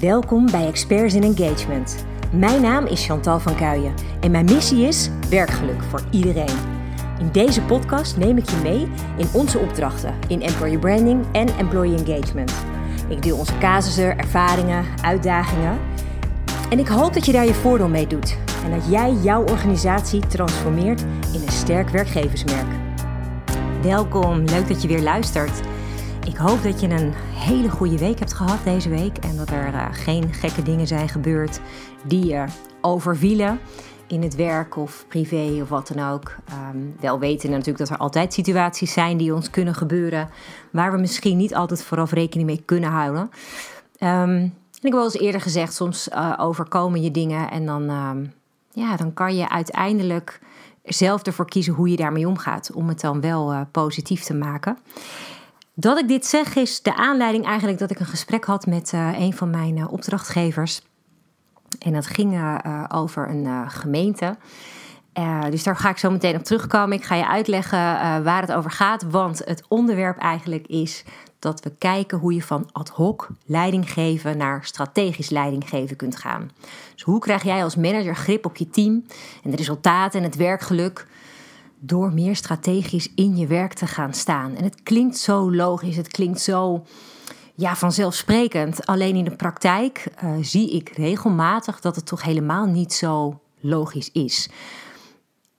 Welkom bij Experts in Engagement. Mijn naam is Chantal van Kuijen en mijn missie is werkgeluk voor iedereen. In deze podcast neem ik je mee in onze opdrachten in employer branding en employee engagement. Ik deel onze casussen, ervaringen, uitdagingen. En ik hoop dat je daar je voordeel mee doet en dat jij jouw organisatie transformeert in een sterk werkgeversmerk. Welkom, leuk dat je weer luistert. Ik hoop dat je een hele goede week hebt gehad deze week en dat er uh, geen gekke dingen zijn gebeurd die je overvielen in het werk of privé of wat dan ook. Um, wel weten natuurlijk dat er altijd situaties zijn die ons kunnen gebeuren waar we misschien niet altijd vooraf rekening mee kunnen houden. Um, en ik heb wel eens eerder gezegd, soms uh, overkomen je dingen en dan, um, ja, dan kan je uiteindelijk zelf ervoor kiezen hoe je daarmee omgaat om het dan wel uh, positief te maken. Dat ik dit zeg is de aanleiding eigenlijk dat ik een gesprek had met uh, een van mijn uh, opdrachtgevers. En dat ging uh, over een gemeente. dus daar ga ik zo meteen op terugkomen. Ik ga je uitleggen waar het over gaat. Want het onderwerp eigenlijk is dat we kijken hoe je van ad hoc leiding geven naar strategisch leiding geven kunt gaan. Dus hoe krijg jij als manager grip op je team en de resultaten en het werkgeluk door meer strategisch in je werk te gaan staan. En het klinkt zo logisch, het klinkt zo ja, vanzelfsprekend. Alleen in de praktijk uh, zie ik regelmatig dat het toch helemaal niet zo logisch is.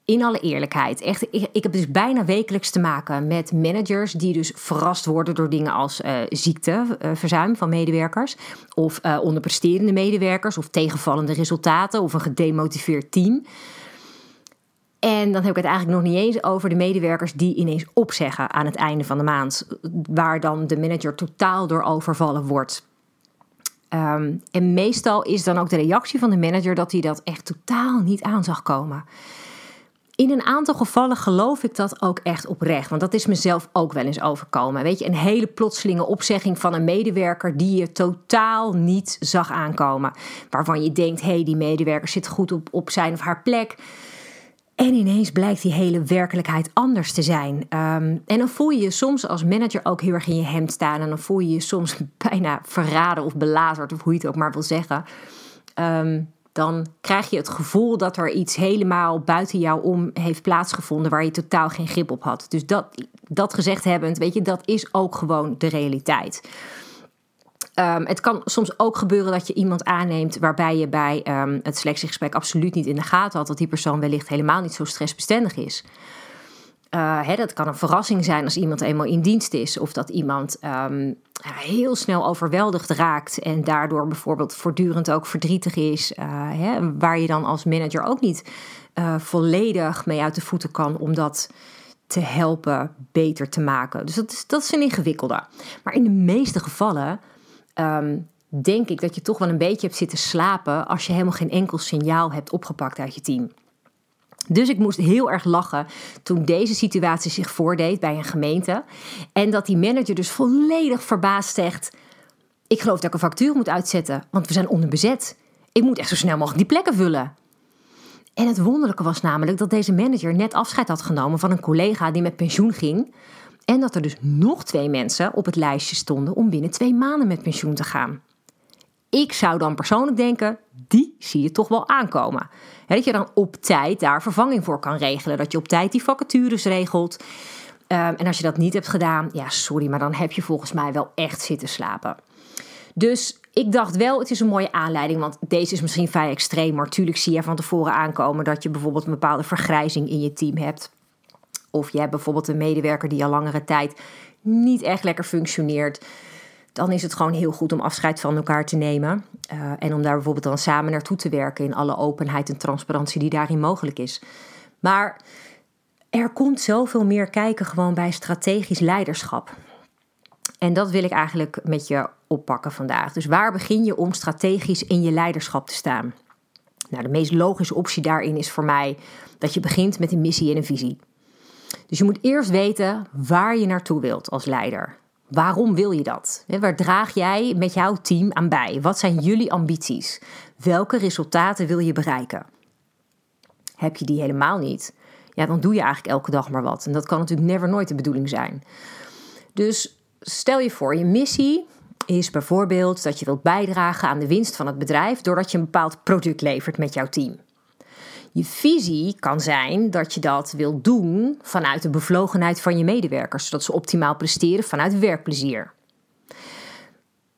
In alle eerlijkheid, echt, ik, ik, heb dus bijna wekelijks te maken met managers die dus verrast worden door dingen als uh, ziekteverzuim uh, van medewerkers, of onderpresterende medewerkers, of tegenvallende resultaten, of een gedemotiveerd team. En dan heb ik het eigenlijk nog niet eens over de medewerkers die ineens opzeggen aan het einde van de maand, waar dan de manager totaal door overvallen wordt. Um, en meestal is dan ook de reactie van de manager dat hij dat echt totaal niet aan zag komen. In een aantal gevallen geloof ik dat ook echt oprecht, want dat is mezelf ook wel eens overkomen. Weet je, een hele plotselinge opzegging van een medewerker die je totaal niet zag aankomen. Waarvan je denkt, hé, hey, die medewerker zit goed op, op zijn of haar plek. En ineens blijkt die hele werkelijkheid anders te zijn. Um, en dan voel je je soms als manager ook heel erg in je hemd staan. En dan voel je je soms bijna verraden of belazerd, of hoe je het ook maar wil zeggen. Um, dan krijg je het gevoel dat er iets helemaal buiten jou om heeft plaatsgevonden waar je totaal geen grip op had. Dus dat, dat gezegd hebbend, weet je, dat is ook gewoon de realiteit. Um, het kan soms ook gebeuren dat je iemand aanneemt waarbij je bij um, het selectiegesprek absoluut niet in de gaten had dat die persoon wellicht helemaal niet zo stressbestendig is. Uh, hè, dat kan een verrassing zijn als iemand eenmaal in dienst is, of dat iemand um, heel snel overweldigd raakt en daardoor bijvoorbeeld voortdurend ook verdrietig is, uh, hè, waar je dan als manager ook niet uh, volledig mee uit de voeten kan om dat te helpen beter te maken. Dus dat is, dat is een ingewikkelde. Maar in de meeste gevallen um, denk ik dat je toch wel een beetje hebt zitten slapen als je helemaal geen enkel signaal hebt opgepakt uit je team. Dus ik moest heel erg lachen toen deze situatie zich voordeed bij een gemeente. En dat die manager dus volledig verbaasd zegt: Ik geloof dat ik een factuur moet uitzetten, want we zijn onderbezet. Ik moet echt zo snel mogelijk die plekken vullen. En het wonderlijke was namelijk dat deze manager net afscheid had genomen van een collega die met pensioen ging. En dat er dus nog twee mensen op het lijstje stonden om binnen twee maanden met pensioen te gaan. Ik zou dan persoonlijk denken, die zie je toch wel aankomen. dat je dan op tijd daar vervanging voor kan regelen. Dat je op tijd die vacatures regelt. Um, en als je dat niet hebt gedaan, ja, sorry, maar dan heb je volgens mij wel echt zitten slapen. Dus ik dacht wel, het is een mooie aanleiding, want deze is misschien vrij extreem. Maar natuurlijk zie je van tevoren aankomen dat je bijvoorbeeld een bepaalde vergrijzing in je team hebt. Of je hebt bijvoorbeeld een medewerker die al langere tijd niet echt lekker functioneert. Dan is het gewoon heel goed om afscheid van elkaar te nemen. Uh, en om daar bijvoorbeeld dan samen naartoe te werken in alle openheid en transparantie die daarin mogelijk is. Maar er komt zoveel meer kijken gewoon bij strategisch leiderschap. En dat wil ik eigenlijk met je oppakken vandaag. Dus waar begin je om strategisch in je leiderschap te staan? Nou, de meest logische optie daarin is voor mij dat je begint met een missie en een visie. Dus je moet eerst weten waar je naartoe wilt als leider. Waarom wil je dat? Waar draag jij met jouw team aan bij? Wat zijn jullie ambities? Welke resultaten wil je bereiken? Heb je die helemaal niet? Ja, dan doe je eigenlijk elke dag maar wat. En dat kan natuurlijk never nooit de bedoeling zijn. Dus stel je voor, je missie is bijvoorbeeld dat je wilt bijdragen aan de winst van het bedrijf doordat je een bepaald product levert met jouw team. Je visie kan zijn dat je dat wilt doen vanuit de bevlogenheid van je medewerkers, zodat ze optimaal presteren vanuit werkplezier.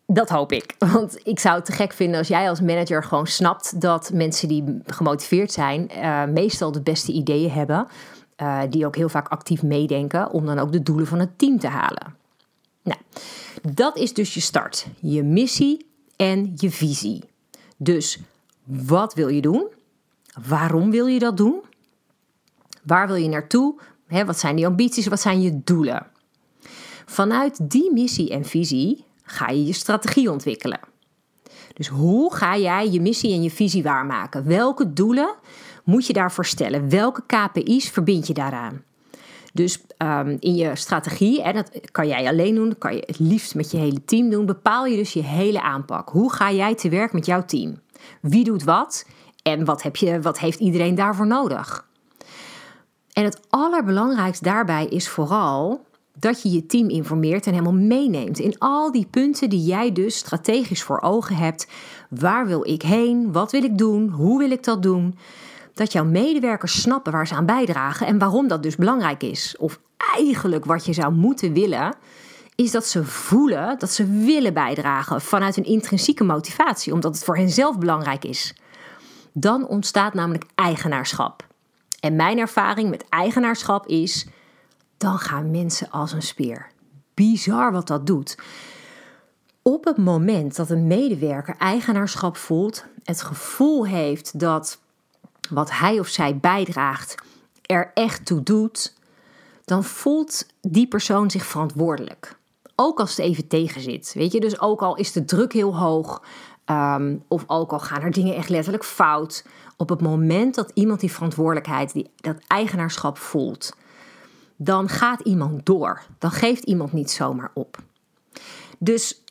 Dat hoop ik. Want ik zou het te gek vinden als jij als manager gewoon snapt dat mensen die gemotiveerd zijn, uh, meestal de beste ideeën hebben. Uh, die ook heel vaak actief meedenken om dan ook de doelen van het team te halen. Nou, dat is dus je start. Je missie en je visie. Dus wat wil je doen? Waarom wil je dat doen? Waar wil je naartoe? wat zijn die ambities? Wat zijn je doelen? Vanuit die missie en visie ga je je strategie ontwikkelen. Dus hoe ga jij je missie en je visie waarmaken? Welke doelen moet je daarvoor stellen? Welke KPI's verbind je daaraan? Dus um, in je strategie, en dat kan jij alleen doen, dat kan je het liefst met je hele team doen, bepaal je dus je hele aanpak. Hoe ga jij te werk met jouw team? Wie doet wat en wat, heb je, wat heeft iedereen daarvoor nodig? En het allerbelangrijkste daarbij is vooral dat je je team informeert en helemaal meeneemt in al die punten die jij dus strategisch voor ogen hebt. Waar wil ik heen? Wat wil ik doen? Hoe wil ik dat doen? Dat jouw medewerkers snappen waar ze aan bijdragen en waarom dat dus belangrijk is. Of eigenlijk wat je zou moeten willen, is dat ze voelen dat ze willen bijdragen vanuit een intrinsieke motivatie, omdat het voor hen zelf belangrijk is. Dan ontstaat namelijk eigenaarschap. En mijn ervaring met eigenaarschap is dan gaan mensen als een speer. Bizar wat dat doet. Op het moment dat een medewerker eigenaarschap voelt, het gevoel heeft dat wat hij of zij bijdraagt er echt toe doet, dan voelt die persoon zich verantwoordelijk. Ook als het even tegen zit. Weet je, dus ook al is de druk heel hoog, um, of ook al gaan er dingen echt letterlijk fout. Op het moment dat iemand die verantwoordelijkheid, die, dat eigenaarschap voelt, dan gaat iemand door. Dan geeft iemand niet zomaar op. Dus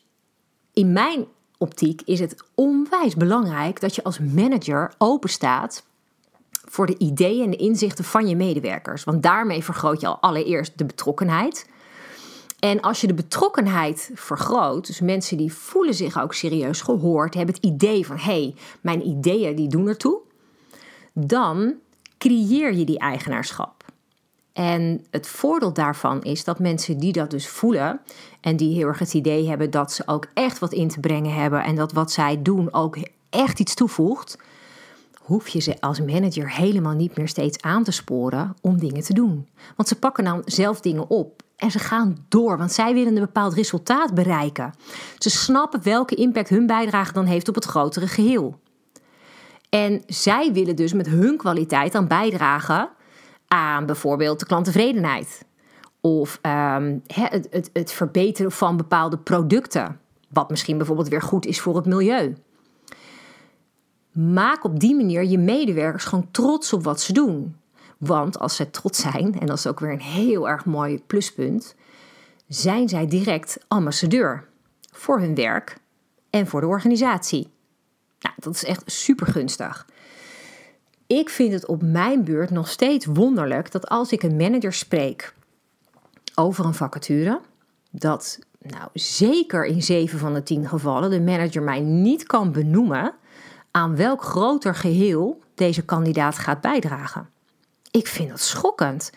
in mijn optiek is het onwijs belangrijk dat je als manager open staat voor de ideeën en de inzichten van je medewerkers. Want daarmee vergroot je al allereerst de betrokkenheid. En als je de betrokkenheid vergroot, dus mensen die voelen zich ook serieus gehoord, hebben het idee van hé, hey, mijn ideeën die doen ertoe, dan creëer je die eigenaarschap. En het voordeel daarvan is dat mensen die dat dus voelen en die heel erg het idee hebben dat ze ook echt wat in te brengen hebben en dat wat zij doen ook echt iets toevoegt, hoef je ze als manager helemaal niet meer steeds aan te sporen om dingen te doen. Want ze pakken dan zelf dingen op en ze gaan door, want zij willen een bepaald resultaat bereiken. Ze snappen welke impact hun bijdrage dan heeft op het grotere geheel. En zij willen dus met hun kwaliteit dan bijdragen aan bijvoorbeeld de klanttevredenheid. Of um, het, het, het verbeteren van bepaalde producten. Wat misschien bijvoorbeeld weer goed is voor het milieu. Maak op die manier je medewerkers gewoon trots op wat ze doen. Want als ze trots zijn, en dat is ook weer een heel erg mooi pluspunt, zijn zij direct ambassadeur voor hun werk en voor de organisatie. Nou, dat is echt super gunstig. Ik vind het op mijn beurt nog steeds wonderlijk dat als ik een manager spreek over een vacature, dat nou zeker in 7 van de 10 gevallen de manager mij niet kan benoemen aan welk groter geheel deze kandidaat gaat bijdragen. Ik vind dat schokkend.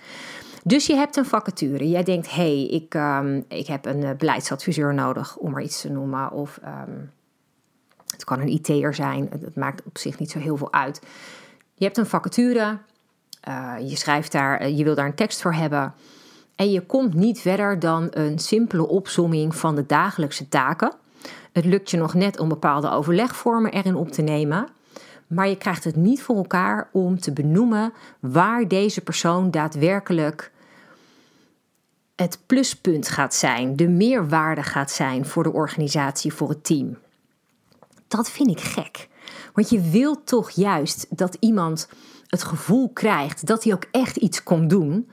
Dus je hebt een vacature. Jij denkt, hé, hey, ik, um, ik heb een uh, beleidsadviseur nodig, om er iets te noemen. Of um, het kan een IT'er zijn. Het maakt op zich niet zo heel veel uit. Je hebt een vacature, uh, je schrijft daar, uh, je wil daar een tekst voor hebben. En je komt niet verder dan een simpele opsomming van de dagelijkse taken. Het lukt je nog net om bepaalde overlegvormen erin op te nemen. Maar je krijgt het niet voor elkaar om te benoemen waar deze persoon daadwerkelijk het pluspunt gaat zijn, de meerwaarde gaat zijn voor de organisatie, voor het team. Dat vind ik gek. Want je wilt toch juist dat iemand het gevoel krijgt dat hij ook echt iets kon doen.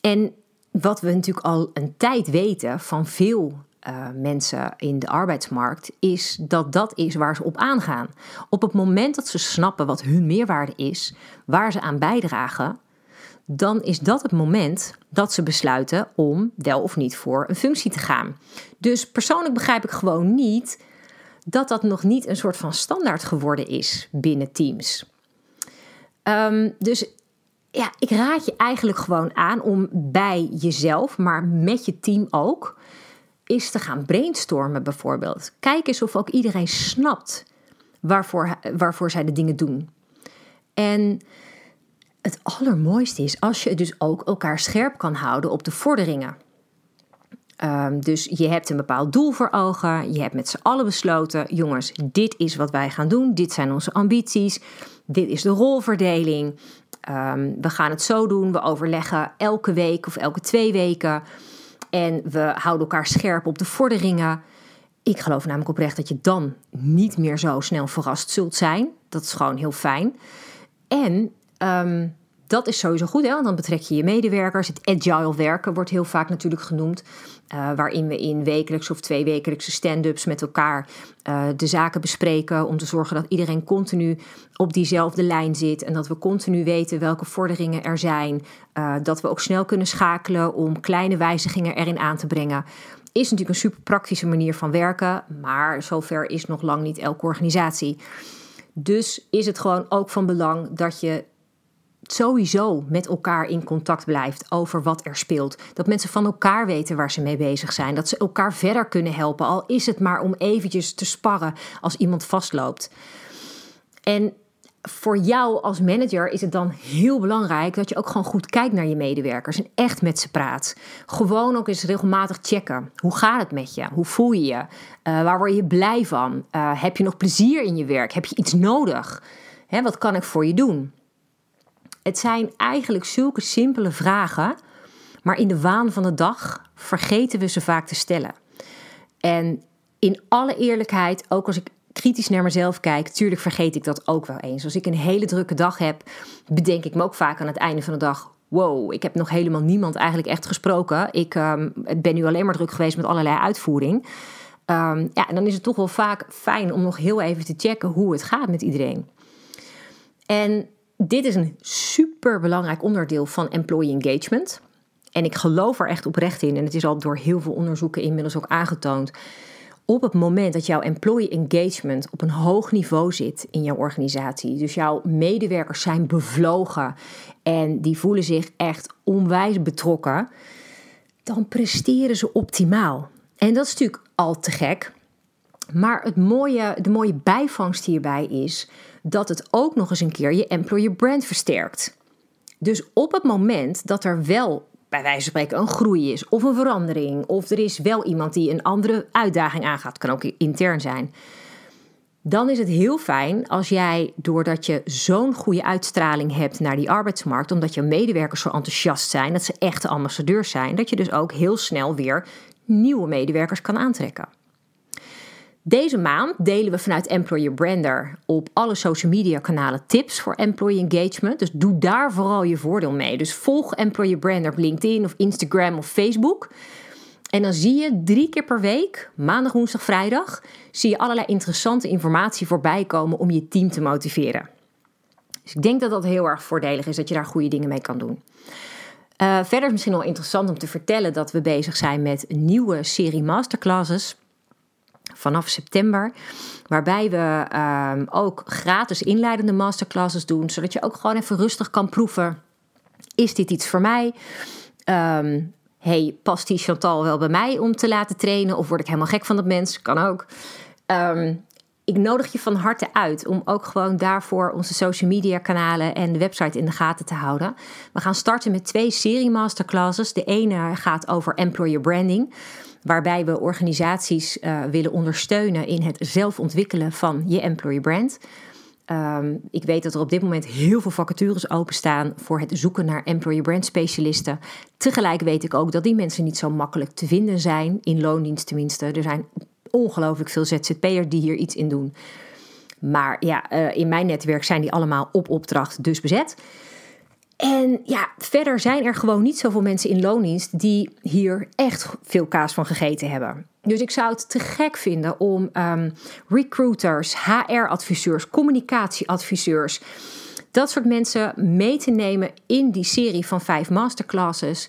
En wat we natuurlijk al een tijd weten van veel uh, mensen in de arbeidsmarkt, is dat dat is waar ze op aangaan. Op het moment dat ze snappen wat hun meerwaarde is, waar ze aan bijdragen, dan is dat het moment dat ze besluiten om wel of niet voor een functie te gaan. Dus persoonlijk begrijp ik gewoon niet dat dat nog niet een soort van standaard geworden is binnen teams. Ehm, dus ja, ik raad je eigenlijk gewoon aan om bij jezelf, maar met je team ook, is te gaan brainstormen bijvoorbeeld. Kijk eens of ook iedereen snapt waarvoor, waarvoor zij de dingen doen. En het allermooiste is als je dus ook elkaar scherp kan houden op de vorderingen. Ehm, dus je hebt een bepaald doel voor ogen. Je hebt met z'n allen besloten: jongens, dit is wat wij gaan doen. Dit zijn onze ambities. Dit is de rolverdeling. Ehm, we gaan het zo doen. We overleggen elke week of elke twee weken. En we houden elkaar scherp op de vorderingen. Ik geloof namelijk oprecht dat je dan niet meer zo snel verrast zult zijn. Dat is gewoon heel fijn. En ehm, dat is sowieso goed, hè? want dan betrek je je medewerkers. Het agile werken wordt heel vaak natuurlijk genoemd. Uh, waarin we in wekelijks of twee wekelijkse stand-ups met elkaar uh, de zaken bespreken. Om te zorgen dat iedereen continu op diezelfde lijn zit. En dat we continu weten welke vorderingen er zijn. Uh, dat we ook snel kunnen schakelen om kleine wijzigingen erin aan te brengen. Is natuurlijk een super praktische manier van werken. Maar zover is nog lang niet elke organisatie. Dus is het gewoon ook van belang dat je sowieso met elkaar in contact blijft over wat er speelt. Dat mensen van elkaar weten waar ze mee bezig zijn. Dat ze elkaar verder kunnen helpen, al is het maar om eventjes te sparren als iemand vastloopt. En voor jou als manager is het dan heel belangrijk dat je ook gewoon goed kijkt naar je medewerkers en echt met ze praat. Gewoon ook eens regelmatig checken. Hoe gaat het met je? Hoe voel je je? Uh, waar word je blij van? Uh, heb je nog plezier in je werk? Heb je iets nodig? Hè, wat kan ik voor je doen? Het zijn eigenlijk zulke simpele vragen, maar in de waan van de dag vergeten we ze vaak te stellen. En in alle eerlijkheid, ook als ik kritisch naar mezelf kijk, tuurlijk vergeet ik dat ook wel eens. Als ik een hele drukke dag heb, bedenk ik me ook vaak aan het einde van de dag: wow, ik heb nog helemaal niemand eigenlijk echt gesproken. Ik um, ben nu alleen maar druk geweest met allerlei uitvoering. Um, ja, en dan is het toch wel vaak fijn om nog heel even te checken hoe het gaat met iedereen. En dit is een super belangrijk onderdeel van employee engagement. En ik geloof er echt oprecht in, en het is al door heel veel onderzoeken inmiddels ook aangetoond. Op het moment dat jouw employee engagement op een hoog niveau zit in jouw organisatie, dus jouw medewerkers zijn bevlogen en die voelen zich echt onwijs betrokken, dan presteren ze optimaal. En dat is natuurlijk al te gek. Maar het mooie, de mooie bijvangst hierbij is dat het ook nog eens een keer je employer brand versterkt. Dus op het moment dat er wel bij wijze van spreken een groei is of een verandering of er is wel iemand die een andere uitdaging aangaat, kan ook intern zijn. Dan is het heel fijn als jij, doordat je zo'n goede uitstraling hebt naar die arbeidsmarkt, omdat je medewerkers zo enthousiast zijn, dat ze echte ambassadeurs zijn, dat je dus ook heel snel weer nieuwe medewerkers kan aantrekken. Deze maand delen we vanuit Employer Brander op alle social media kanalen tips voor employee engagement. Dus doe daar vooral je voordeel mee. Dus volg Employer Brander op LinkedIn of Instagram of Facebook. En dan zie je drie keer per week, maandag, woensdag, vrijdag, zie je allerlei interessante informatie voorbij komen om je team te motiveren. Dus ik denk dat dat heel erg voordelig is, dat je daar goede dingen mee kan doen. Uh, verder is misschien wel interessant om te vertellen dat we bezig zijn met een nieuwe serie masterclasses vanaf september. Waarbij we um, ook gratis inleidende masterclasses doen. Zodat je ook gewoon even rustig kan proeven. Is dit iets voor mij? Um, hey, past die Chantal wel bij mij om te laten trainen? Of word ik helemaal gek van dat mens? Kan ook. Um, ik nodig je van harte uit om ook gewoon daarvoor onze social media kanalen en de website in de gaten te houden. We gaan starten met twee serie masterclasses. De ene gaat over employer branding waarbij we organisaties uh, willen ondersteunen in het zelf ontwikkelen van je employer brand. Um, ik weet dat er op dit moment heel veel vacatures openstaan voor het zoeken naar employer brand specialisten. Tegelijk weet ik ook dat die mensen niet zo makkelijk te vinden zijn, in loondienst tenminste. Er zijn ongelooflijk veel ZZP'ers die hier iets in doen. Maar ja, uh, in mijn netwerk zijn die allemaal op opdracht dus bezet. En ja, verder zijn er gewoon niet zoveel mensen in loondienst die hier echt veel kaas van gegeten hebben. Dus ik zou het te gek vinden om um, recruiters, HR-adviseurs, communicatieadviseurs, dat soort mensen mee te nemen in die serie van vijf masterclasses.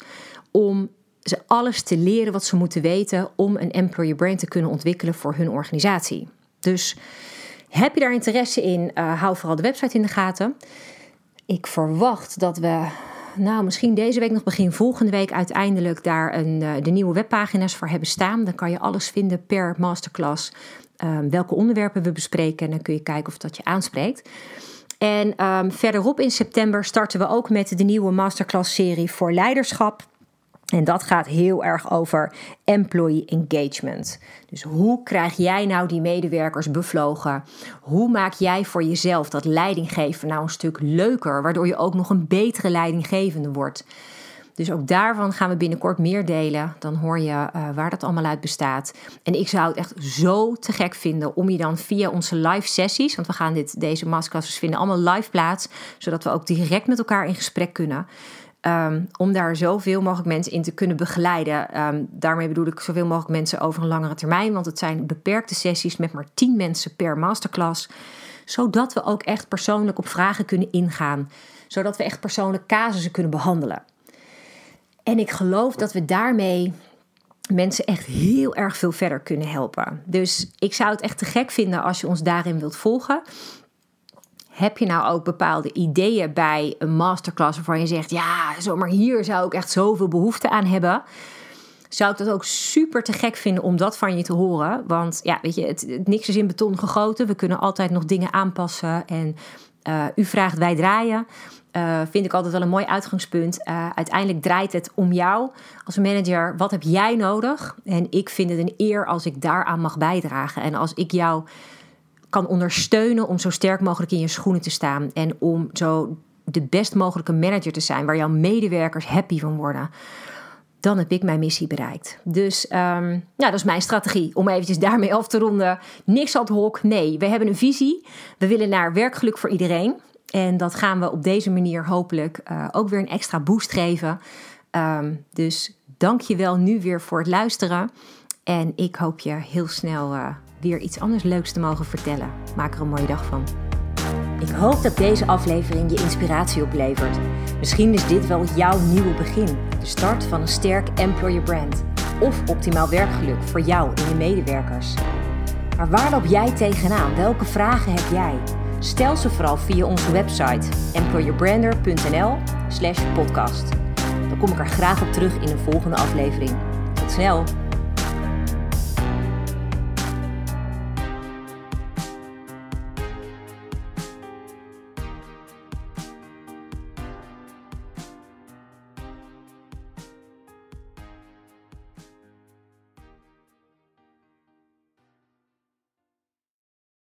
Om ze alles te leren wat ze moeten weten om een employer brand te kunnen ontwikkelen voor hun organisatie. Dus heb je daar interesse in, uh, hou vooral de website in de gaten. Ik verwacht dat we, nou misschien deze week nog begin volgende week uiteindelijk daar een, uh, de nieuwe webpagina's voor hebben staan. Dan kan je alles vinden per masterclass, um, welke onderwerpen we bespreken en dan kun je kijken of dat je aanspreekt. En um, verderop in september starten we ook met de nieuwe masterclass-serie voor leiderschap. En dat gaat heel erg over employee engagement. Dus hoe krijg jij nou die medewerkers bevlogen? Hoe maak jij voor jezelf dat leidinggeven nou een stuk leuker, waardoor je ook nog een betere leidinggevende wordt? Dus ook daarvan gaan we binnenkort meer delen. Dan hoor je uh, waar dat allemaal uit bestaat. En ik zou het echt zo te gek vinden om je dan via onze live sessies, want we gaan dit, deze masterclasses vinden allemaal live plaats, zodat we ook direct met elkaar in gesprek kunnen. Um, om daar zoveel mogelijk mensen in te kunnen begeleiden. Um, daarmee bedoel ik zoveel mogelijk mensen over een langere termijn. Want het zijn beperkte sessies met maar 10 mensen per masterclass. Zodat we ook echt persoonlijk op vragen kunnen ingaan. Zodat we echt persoonlijk casussen kunnen behandelen. En ik geloof dat we daarmee mensen echt heel erg veel verder kunnen helpen. Dus ik zou het echt te gek vinden als je ons daarin wilt volgen. Heb je nou ook bepaalde ideeën bij een masterclass waarvan je zegt: ja, zomaar hier zou ik echt zoveel behoefte aan hebben? Zou ik dat ook super te gek vinden om dat van je te horen? Want ja, weet je, het, niks is in beton gegoten. We kunnen altijd nog dingen aanpassen. En uh, u vraagt, wij draaien. Uh, vind ik altijd wel een mooi uitgangspunt. Uh, uiteindelijk draait het om jou als manager. Wat heb jij nodig? En ik vind het een eer als ik daaraan mag bijdragen. En als ik jou kan ondersteunen om zo sterk mogelijk in je schoenen te staan. En om zo de best mogelijke manager te zijn, waar jouw medewerkers happy van worden. Dan heb ik mijn missie bereikt. Dus um, ja, dat is mijn strategie. Om eventjes daarmee af te ronden. Niks ad hoc. Nee, we hebben een visie. We willen naar werkgeluk voor iedereen. En dat gaan we op deze manier hopelijk uh, ook weer een extra boost geven. Um, dus dank je wel nu weer voor het luisteren. En ik hoop je heel snel uh, weer iets anders leuks te mogen vertellen. Maak er een mooie dag van. Ik hoop dat deze aflevering je inspiratie oplevert. Misschien is dit wel jouw nieuwe begin. De start van een sterk employer brand. Of optimaal werkgeluk voor jou en je medewerkers. Maar waar loop jij tegenaan? Welke vragen heb jij? Stel ze vooral via onze website employerbrander.nl slash podcast. Dan kom ik er graag op terug in een volgende aflevering. Tot snel!